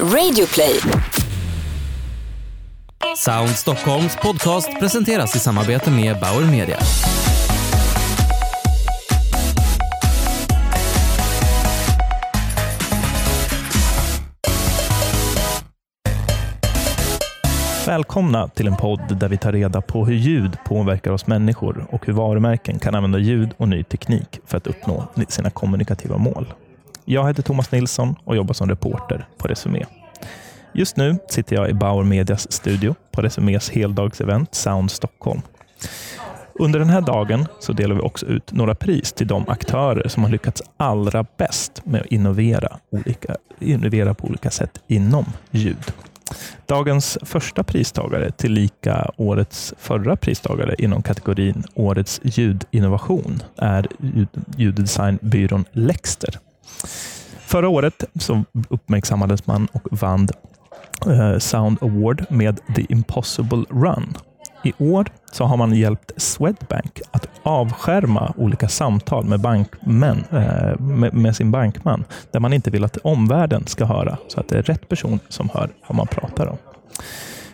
Radioplay. Sound Stockholms podcast presenteras i samarbete med Bauer Media. Välkomna till en podd där vi tar reda på hur ljud påverkar oss människor och hur varumärken kan använda ljud och ny teknik för att uppnå sina kommunikativa mål. Jag heter Thomas Nilsson och jobbar som reporter på Resumé. Just nu sitter jag i Bauer Medias studio på Resumés heldagsevent Sound Stockholm. Under den här dagen så delar vi också ut några pris till de aktörer som har lyckats allra bäst med att innovera, olika, innovera på olika sätt inom ljud. Dagens första pristagare, tillika årets förra pristagare inom kategorin Årets ljudinnovation, är ljuddesignbyrån Lexter. Förra året så uppmärksammades man och vann eh, Sound Award med The Impossible Run. I år så har man hjälpt Swedbank att avskärma olika samtal med, bankmän, eh, med, sin bankman, där man inte vill att omvärlden ska höra, så att det är rätt person som hör vad man pratar om.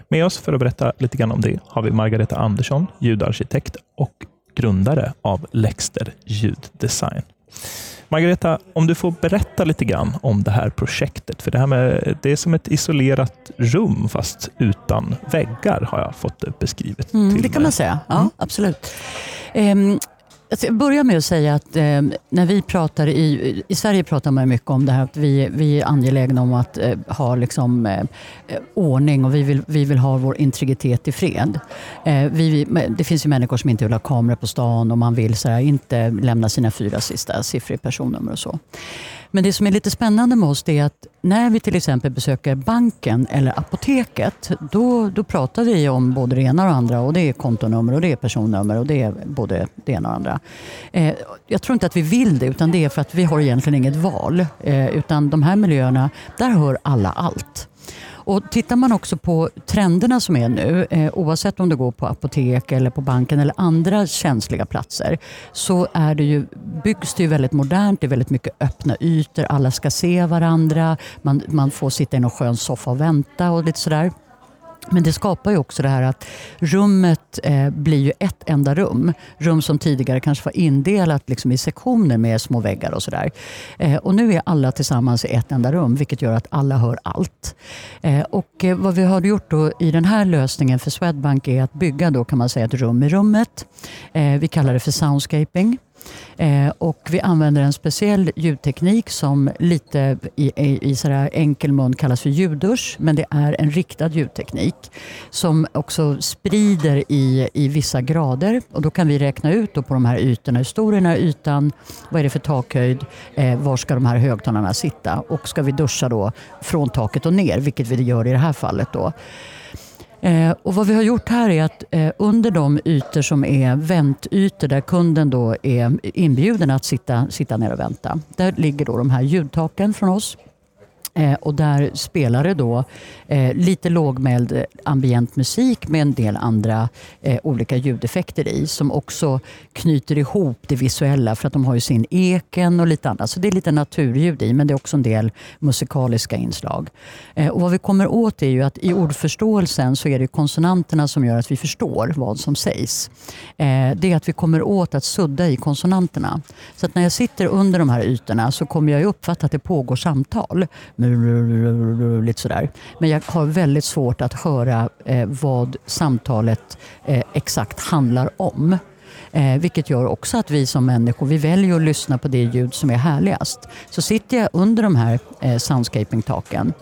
Med oss för att berätta lite grann om det har vi Margareta Andersson, ljudarkitekt och grundare av Lexter ljuddesign. Margareta, om du får berätta lite grann om det här projektet. För det, här med, det är som ett isolerat rum fast utan väggar har jag fått det beskrivet. Mm, det kan man säga, ja mm. absolut. Um, Alltså, jag börjar med att säga att eh, när vi pratar i, i Sverige pratar man mycket om det här att vi, vi är angelägna om att eh, ha liksom, eh, eh ordning och vi vill, vi vill ha vår integritet i fred. Eh, vi, det finns ju människor som inte vill ha kameror på stan och man vill så här, inte lämna sina fyra sista siffror i personnummer och så. Men det som är lite spännande med oss är att när vi till exempel besöker banken eller apoteket, då, då pratar vi om både det ena och det andra. Och det är kontonummer och det är personnummer och det är både det ena och det andra. Eh, jag tror inte att vi vill det, utan det är för att vi har egentligen inget val. Eh, utan de här miljöerna, där hör alla allt. Och Tittar man också på trenderna som är nu, eh, oavsett om du går på apotek eller på banken eller andra känsliga platser, så är det ju, byggs det ju väldigt modernt. Det är väldigt mycket öppna ytor. Alla ska se varandra. Man, man får sitta i någon skön soffa och vänta och lite sådär. Men det skapar ju också det här att rummet eh, blir ju ett enda rum. Rum som tidigare kanske var indelat liksom i sektioner med små väggar och sådär. Eh, och nu är alla tillsammans i ett enda rum, vilket gör att alla hör allt. Eh, och eh, vad vi har gjort då i den här lösningen för Swedbank är att bygga då kan man säga ett rum i rummet. Eh, vi kallar det för soundscaping. Eh, och vi använder en speciell ljudteknik som lite i, i, i enkel mun kallas för ljuddusch, men det är en riktad ljudteknik som också sprider i, i vissa grader. Och då kan vi räkna ut då på de här ytorna, hur stor är den här ytan, vad är det för takhöjd, eh, var ska de här högtalarna sitta och ska vi duscha då från taket och ner, vilket vi gör i det här fallet. då. Eh, och vad vi har gjort här är att eh, under de ytor som är väntytor där kunden då är inbjuden att sitta, sitta ner och vänta. Där ligger då de här ljudtaken från oss Eh, och där spelar det då eh, lite lågmäld eh, ambient musik med en del andra eh, olika ljudeffekter i som också knyter ihop det visuella för att de har ju sin eken och lite annat. Så det är lite naturljud i men det är också en del musikaliska inslag. Eh, och vad vi kommer åt är ju att i ordförståelsen så är det konsonanterna som gör att vi förstår vad som sägs. Eh, det är att vi kommer åt att sudda i konsonanterna. Så att när jag sitter under de här ytorna så kommer jag uppfatta att det pågår samtal lite sådär. Men jag har väldigt svårt att höra eh, vad samtalet eh, exakt handlar om. Eh, vilket gör också att vi som människor vi väljer att lyssna på det ljud som är härligast. Så sitter jag under de här eh, soundscaping-taken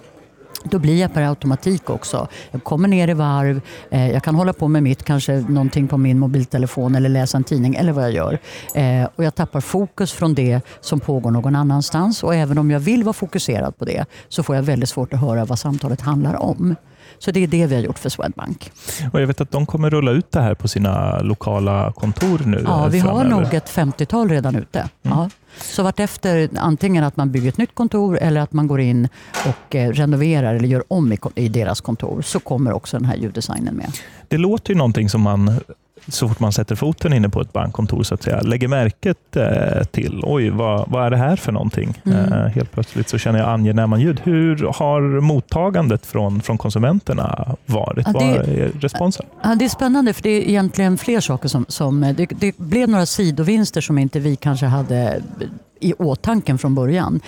då blir jag per automatik också. Jag kommer ner i varv, eh, jag kan hålla på med mitt, kanske någonting på min mobiltelefon eller läsa en tidning eller vad jag gör. Eh, och jag tappar fokus från det som pågår någon annanstans. Och även om jag vill vara fokuserad på det så får jag väldigt svårt att höra vad samtalet handlar om. Så det är det vi har gjort för Swedbank. Och jag vet att de kommer rulla ut det här på sina lokala kontor nu. Ja, vi har nog ett 50-tal redan ute. Mm. Ja. Så vartefter, antingen att man bygger ett nytt kontor eller att man går in och eh, renoverar eller gör om i, i deras kontor, så kommer också den här ljuddesignen med. Det låter ju någonting som man så fort man sätter foten inne på ett bankkontor så att säga, lägger märket eh, till, oj, vad, vad är det här för någonting? Mm. Eh, helt plötsligt så känner jag angenäma ljud. Hur har mottagandet från, från konsumenterna varit? Ja, det- vad är responsen? Ja, det är spännande för det är egentligen fler saker som... som det, det blev några sidovinster som inte vi kanske hade i åtanken från början.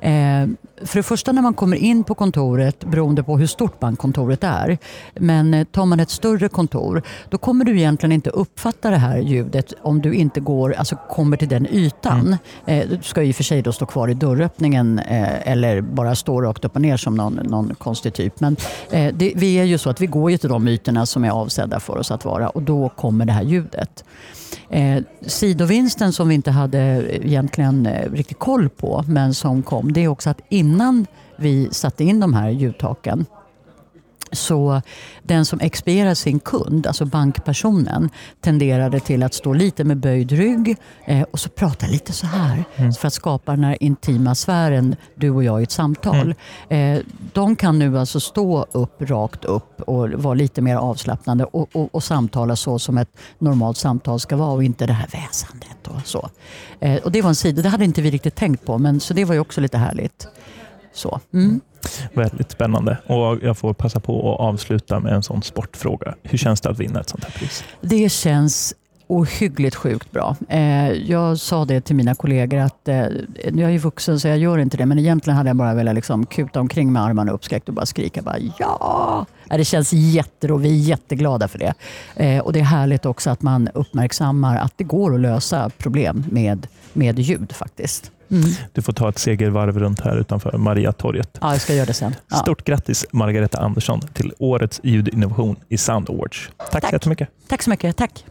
Eh, för det första när man kommer in på kontoret, beroende på hur stort bankkontoret är, men eh, tar man ett större kontor, då kommer du egentligen inte uppfatta det här ljudet om du inte går, alltså kommer till den ytan. Eh, du ska i och för sig då stå kvar i dörröppningen eh, eller bara stå rakt upp och ner som någon, någon konstig typ. Men eh, det, vi är ju så att vi går ju till de ytorna som är avsedda för oss att vara och då kommer det här ljudet. Eh, sidovinsten som vi inte hade egentligen eh, riktigt koll på men som kom det är också att innan vi satte in de här ljudtaken så den som expedierar sin kund, alltså bankpersonen, tenderade till att stå lite med böjd rygg eh, och så prata lite så här för att skapa den här intima sfären, du och jag i ett samtal. Eh, de kan nu alltså stå upp rakt upp och vara lite mer avslappnande och, och, och samtala så som ett normalt samtal ska vara och inte det här väsandet och så. Eh, och det var en sida, det hade inte vi riktigt tänkt på, men så det var ju också lite härligt. Så. Mm. Väldigt spännande. Och Jag får passa på att avsluta med en sån sportfråga. Hur känns det att vinna ett sånt här pris? Det känns ohyggligt sjukt bra. Eh, jag sa det till mina kollegor att jag nu är jag ju vuxen så jag gör inte det men egentligen hade jag bara velat liksom kuta omkring med armarna uppskräckt och bara skrika bara ja. Det känns jätteroligt, vi är jätteglada för det. Eh, och det är härligt också att man uppmärksammar att det går att lösa problem med, med ljud faktiskt. Mm. Du får ta ett segervarv runt här utanför Mariatorget. Ja, jag ska göra det sen. Ja. Stort grattis Margareta Andersson till årets ljudinnovation i Sound Awards. Tack, Tack. så jättemycket. Tack så mycket. Tack.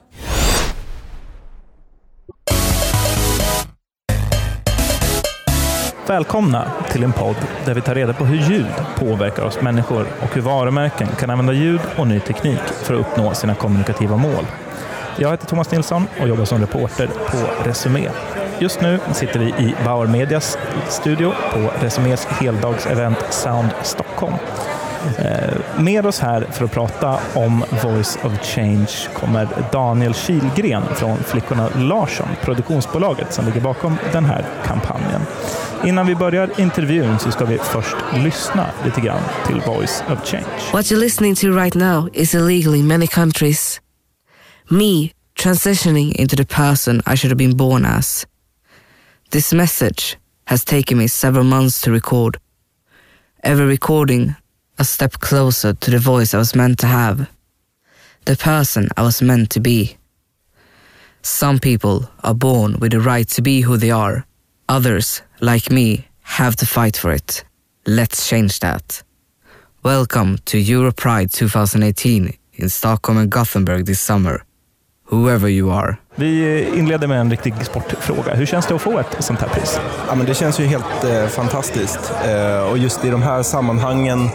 Välkomna till en podd där vi tar reda på hur ljud påverkar oss människor och hur varumärken kan använda ljud och ny teknik för att uppnå sina kommunikativa mål. Jag heter Thomas Nilsson och jobbar som reporter på Resumé. Just nu sitter vi i Bauer Medias studio på Resumés heldagsevent Sound Stockholm. Eh, med oss här för att prata om Voice of Change kommer Daniel Kilgren från Flickorna Larsson, produktionsbolaget som ligger bakom den här kampanjen. Innan vi börjar intervjun så ska vi först lyssna lite grann till Voice of Change. What you're listening to right now is illegal in many countries. Me transitioning into the person I should have been born as. This message has taken me several months to record. Every recording, a step closer to the voice I was meant to have. The person I was meant to be. Some people are born with the right to be who they are. Others, like me, have to fight for it. Let's change that. Welcome to Europride 2018 in Stockholm and Gothenburg this summer. Whoever you are. Vi inleder med en riktig sportfråga. Hur känns det att få ett sånt här pris? Ja, men det känns ju helt eh, fantastiskt. Eh, och just i de här sammanhangen,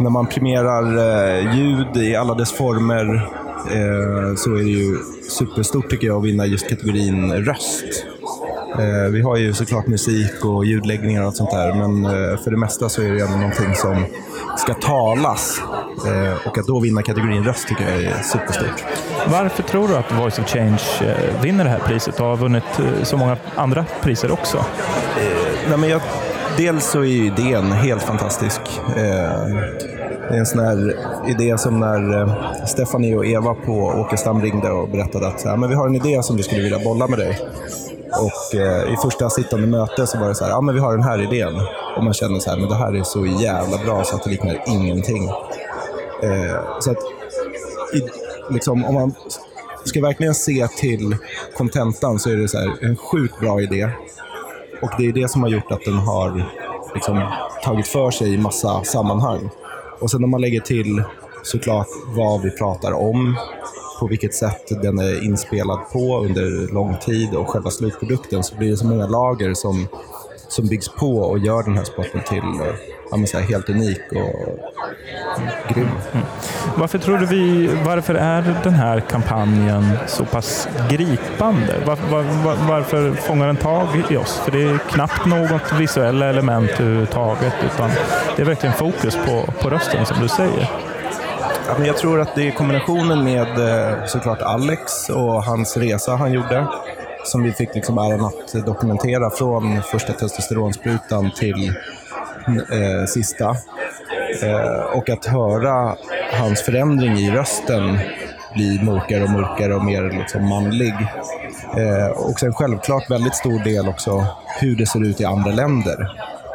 när man premierar eh, ljud i alla dess former, eh, så är det ju superstort tycker jag att vinna just kategorin röst. Eh, vi har ju såklart musik och ljudläggningar och sånt där, men eh, för det mesta så är det ändå någonting som ska talas. Eh, och att då vinna kategorin röst tycker jag är superstort. Varför tror du att Voice of Change eh, vinner det här priset och har vunnit eh, så många andra priser också? Nej, men jag, dels så är ju idén helt fantastisk. Eh, det är en sån här idé som när Stephanie och Eva på Åkestam ringde och berättade att ja, men vi har en idé som vi skulle vilja bolla med dig. Och eh, i första sittande möte så var det så här, ja men vi har den här idén. Och man känner så här, men det här är så jävla bra så att det liknar ingenting. Eh, så att i, liksom, om man ska verkligen se till kontentan så är det så här, en sjukt bra idé. Och det är det som har gjort att den har liksom, tagit för sig i massa sammanhang. Och sen när man lägger till såklart vad vi pratar om, på vilket sätt den är inspelad på under lång tid och själva slutprodukten så blir det så många lager som, som byggs på och gör den här sporten till eh, ja, så här, helt unik och grym. Varför tror du vi, varför är den här kampanjen så pass gripande? Var, var, var, varför fångar den tag i oss? För det är knappt något visuella element överhuvudtaget utan det är verkligen fokus på, på rösten som du säger. Ja, men jag tror att det är kombinationen med eh, såklart Alex och hans resa han gjorde som vi fick liksom äran att dokumentera från första testosteronsprutan till eh, sista. Eh, och att höra hans förändring i rösten bli mörkare och mörkare och mer liksom manlig. Eh, och sen självklart väldigt stor del också hur det ser ut i andra länder.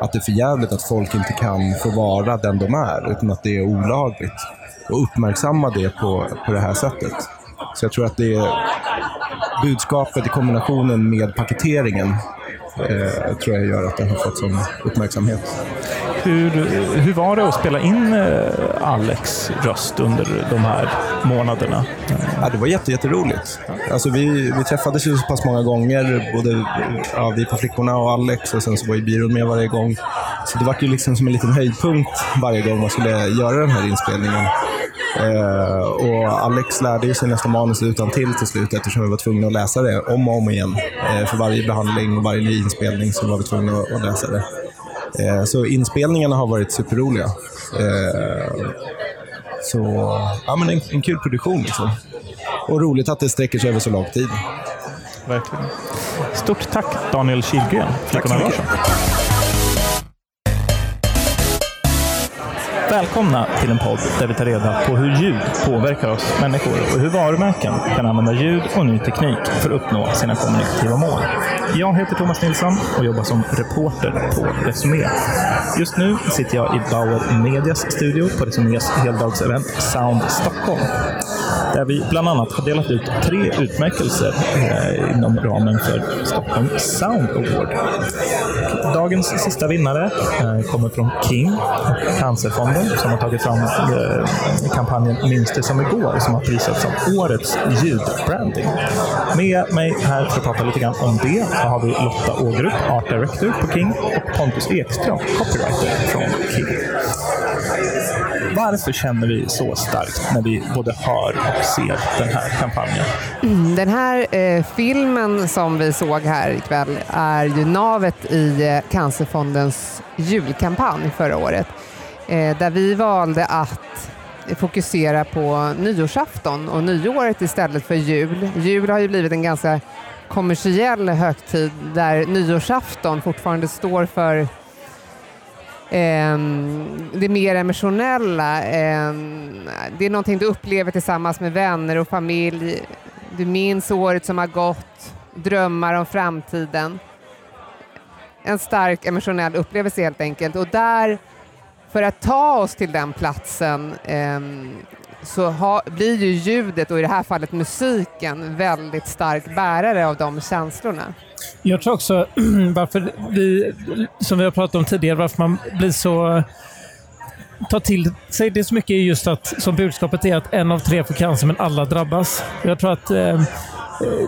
Att det är förjävligt att folk inte kan få vara den de är, utan att det är olagligt. Och uppmärksamma det på, på det här sättet. Så jag tror att det är budskapet i kombinationen med paketeringen eh, tror jag gör att det har fått sån uppmärksamhet. Hur, hur var det att spela in eh, Alex röst under de här månaderna? Ja, det var jätte, jätteroligt. Alltså vi, vi träffades ju så pass många gånger, både ja, vi på Flickorna och Alex och sen så var ju byrån med varje gång. Så det var ju liksom som en liten höjdpunkt varje gång man skulle göra den här inspelningen. Eh, och Alex lärde ju sig nästan manus utan till till slut eftersom vi var tvungna att läsa det om och om igen. Eh, för varje behandling och varje ny inspelning så var vi tvungna att läsa det. Eh, så inspelningarna har varit superroliga. Eh, så ja, men en, en kul produktion. Liksom. Och roligt att det sträcker sig över så lång tid. Verkligen. Stort tack Daniel Kihlgren. Tack så mycket. Välkomna till en podd där vi tar reda på hur ljud påverkar oss människor och hur varumärken kan använda ljud och ny teknik för att uppnå sina kommunikativa mål. Jag heter Thomas Nilsson och jobbar som reporter på Resumé. Just nu sitter jag i Bauer Medias studio på Resumés heldagsevent Sound Stockholm. Där vi bland annat har delat ut tre utmärkelser eh, inom ramen för Stockholm Sound Award. Dagens sista vinnare eh, kommer från King, Cancerfonden, som har tagit fram eh, kampanjen Minns det som igår, som har prisats som årets ljudbranding. Med mig här för att prata lite grann om det så har vi Lotta Ågerup, Art Director på King och Pontus Ekström, Copywriter från King. Varför känner vi så starkt när vi både hör och ser den här kampanjen? Mm, den här eh, filmen som vi såg här ikväll är ju navet i eh, Cancerfondens julkampanj förra året. Eh, där vi valde att fokusera på nyårsafton och nyåret istället för jul. Jul har ju blivit en ganska kommersiell högtid där nyårsafton fortfarande står för Ehm, det mer emotionella. Ehm, det är någonting du upplever tillsammans med vänner och familj. Du minns året som har gått, drömmar om framtiden. En stark emotionell upplevelse helt enkelt. Och där, för att ta oss till den platsen ehm, så ha, blir ju ljudet och i det här fallet musiken väldigt stark bärare av de känslorna. Jag tror också varför vi, som vi har pratat om tidigare, varför man blir så tar till sig det så mycket är just att, som budskapet är att en av tre får cancer men alla drabbas. Jag tror att eh,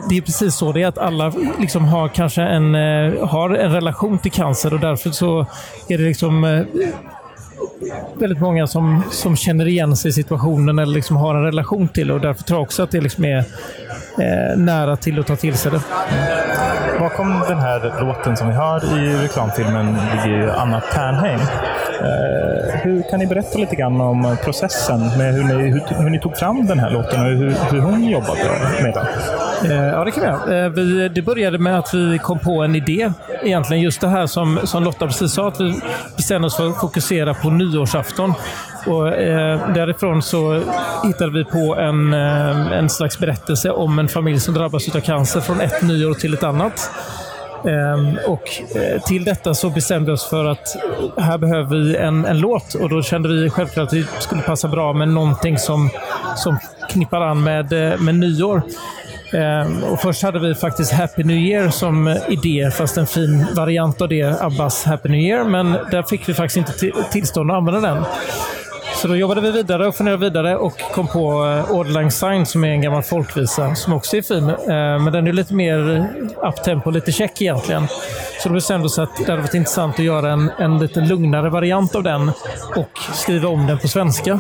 det är precis så det är, att alla liksom har kanske en, eh, har en relation till cancer och därför så är det liksom eh, väldigt många som, som känner igen sig i situationen eller liksom har en relation till det och därför tror jag också att det liksom är eh, nära till att ta till sig det. Bakom den här låten som vi hör i reklamfilmen ligger ju Anna Ternheim. Eh, hur kan ni berätta lite grann om processen med hur ni, hur, hur ni tog fram den här låten och hur, hur hon jobbade med den? Eh, ja, det kan vi göra. Eh, vi, det började med att vi kom på en idé. Egentligen just det här som, som Lotta precis sa, att vi bestämde oss för att fokusera på nyårsafton. Och, eh, därifrån så hittade vi på en, eh, en slags berättelse om en familj som drabbas av cancer från ett nyår till ett annat. Ehm, och eh, till detta så bestämde vi oss för att här behöver vi en, en låt och då kände vi självklart att det skulle passa bra med någonting som, som knippar an med, eh, med nyår. Ehm, och först hade vi faktiskt Happy New Year som idé, fast en fin variant av det, Abbas Happy New Year. Men där fick vi faktiskt inte tillstånd att använda den. Så då jobbade vi vidare och funderade vidare och kom på eh, uh, Sign som är en gammal folkvisa som också är fin. Ehm, men den är lite mer uptempo, lite check egentligen. Så då bestämde vi oss att det hade varit intressant att göra en, en lite lugnare variant av den och skriva om den på svenska.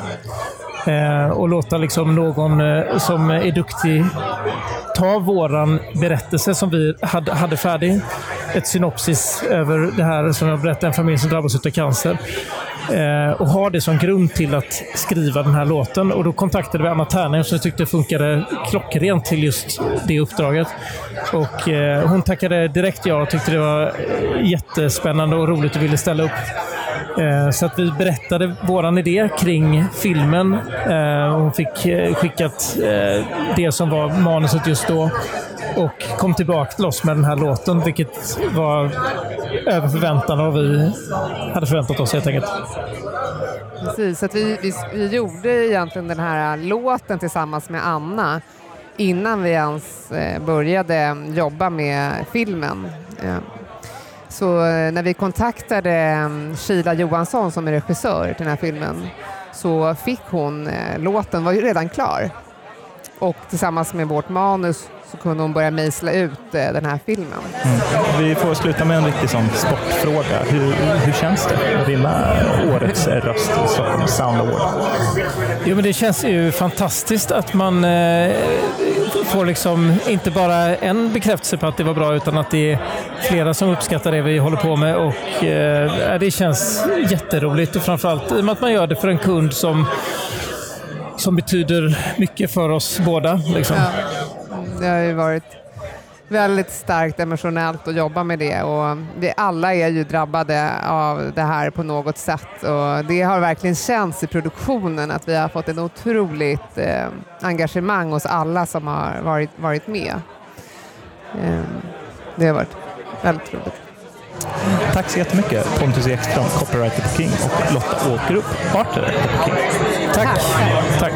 Eh, och låta liksom någon eh, som är duktig ta våran berättelse som vi hade, hade färdig. Ett synopsis över det här som jag berättade, en familj som drabbas av cancer Eh, och ha det som grund till att skriva den här låten. Och Då kontaktade vi Anna Ternheim som jag tyckte funkade klockrent till just det uppdraget. Och eh, Hon tackade direkt ja och tyckte det var jättespännande och roligt och ville ställa upp. Eh, så att vi berättade vår idé kring filmen. Eh, hon fick eh, skickat eh, det som var manuset just då och kom tillbaka till oss med den här låten, vilket var över förväntan och vi hade förväntat oss helt enkelt. Precis, så att vi, vi, vi gjorde egentligen den här låten tillsammans med Anna innan vi ens eh, började jobba med filmen. Eh, så eh, när vi kontaktade mm, Sheila Johansson som är regissör till den här filmen så fick hon, eh, låten var ju redan klar. Och tillsammans med vårt manus så kunde hon börja mejsla ut eh, den här filmen. Mm. Vi får sluta med en riktig sån sportfråga. Hur, hur känns det att vinna årets röst i Stockholm Sound Award? Jo, men det känns ju fantastiskt att man eh, får liksom inte bara en bekräftelse på att det var bra utan att det är flera som uppskattar det vi håller på med och eh, det känns jätteroligt och framförallt i och med att man gör det för en kund som som betyder mycket för oss båda. Liksom. Ja, det har ju varit väldigt starkt emotionellt att jobba med det och vi alla är ju drabbade av det här på något sätt och det har verkligen känts i produktionen att vi har fått en otroligt eh, engagemang hos alla som har varit, varit med. Eh, det har varit väldigt roligt. Tack så jättemycket Pontus Ekström, copywriter på King och Lotta Åkerup, partner på King. Tack. Tack.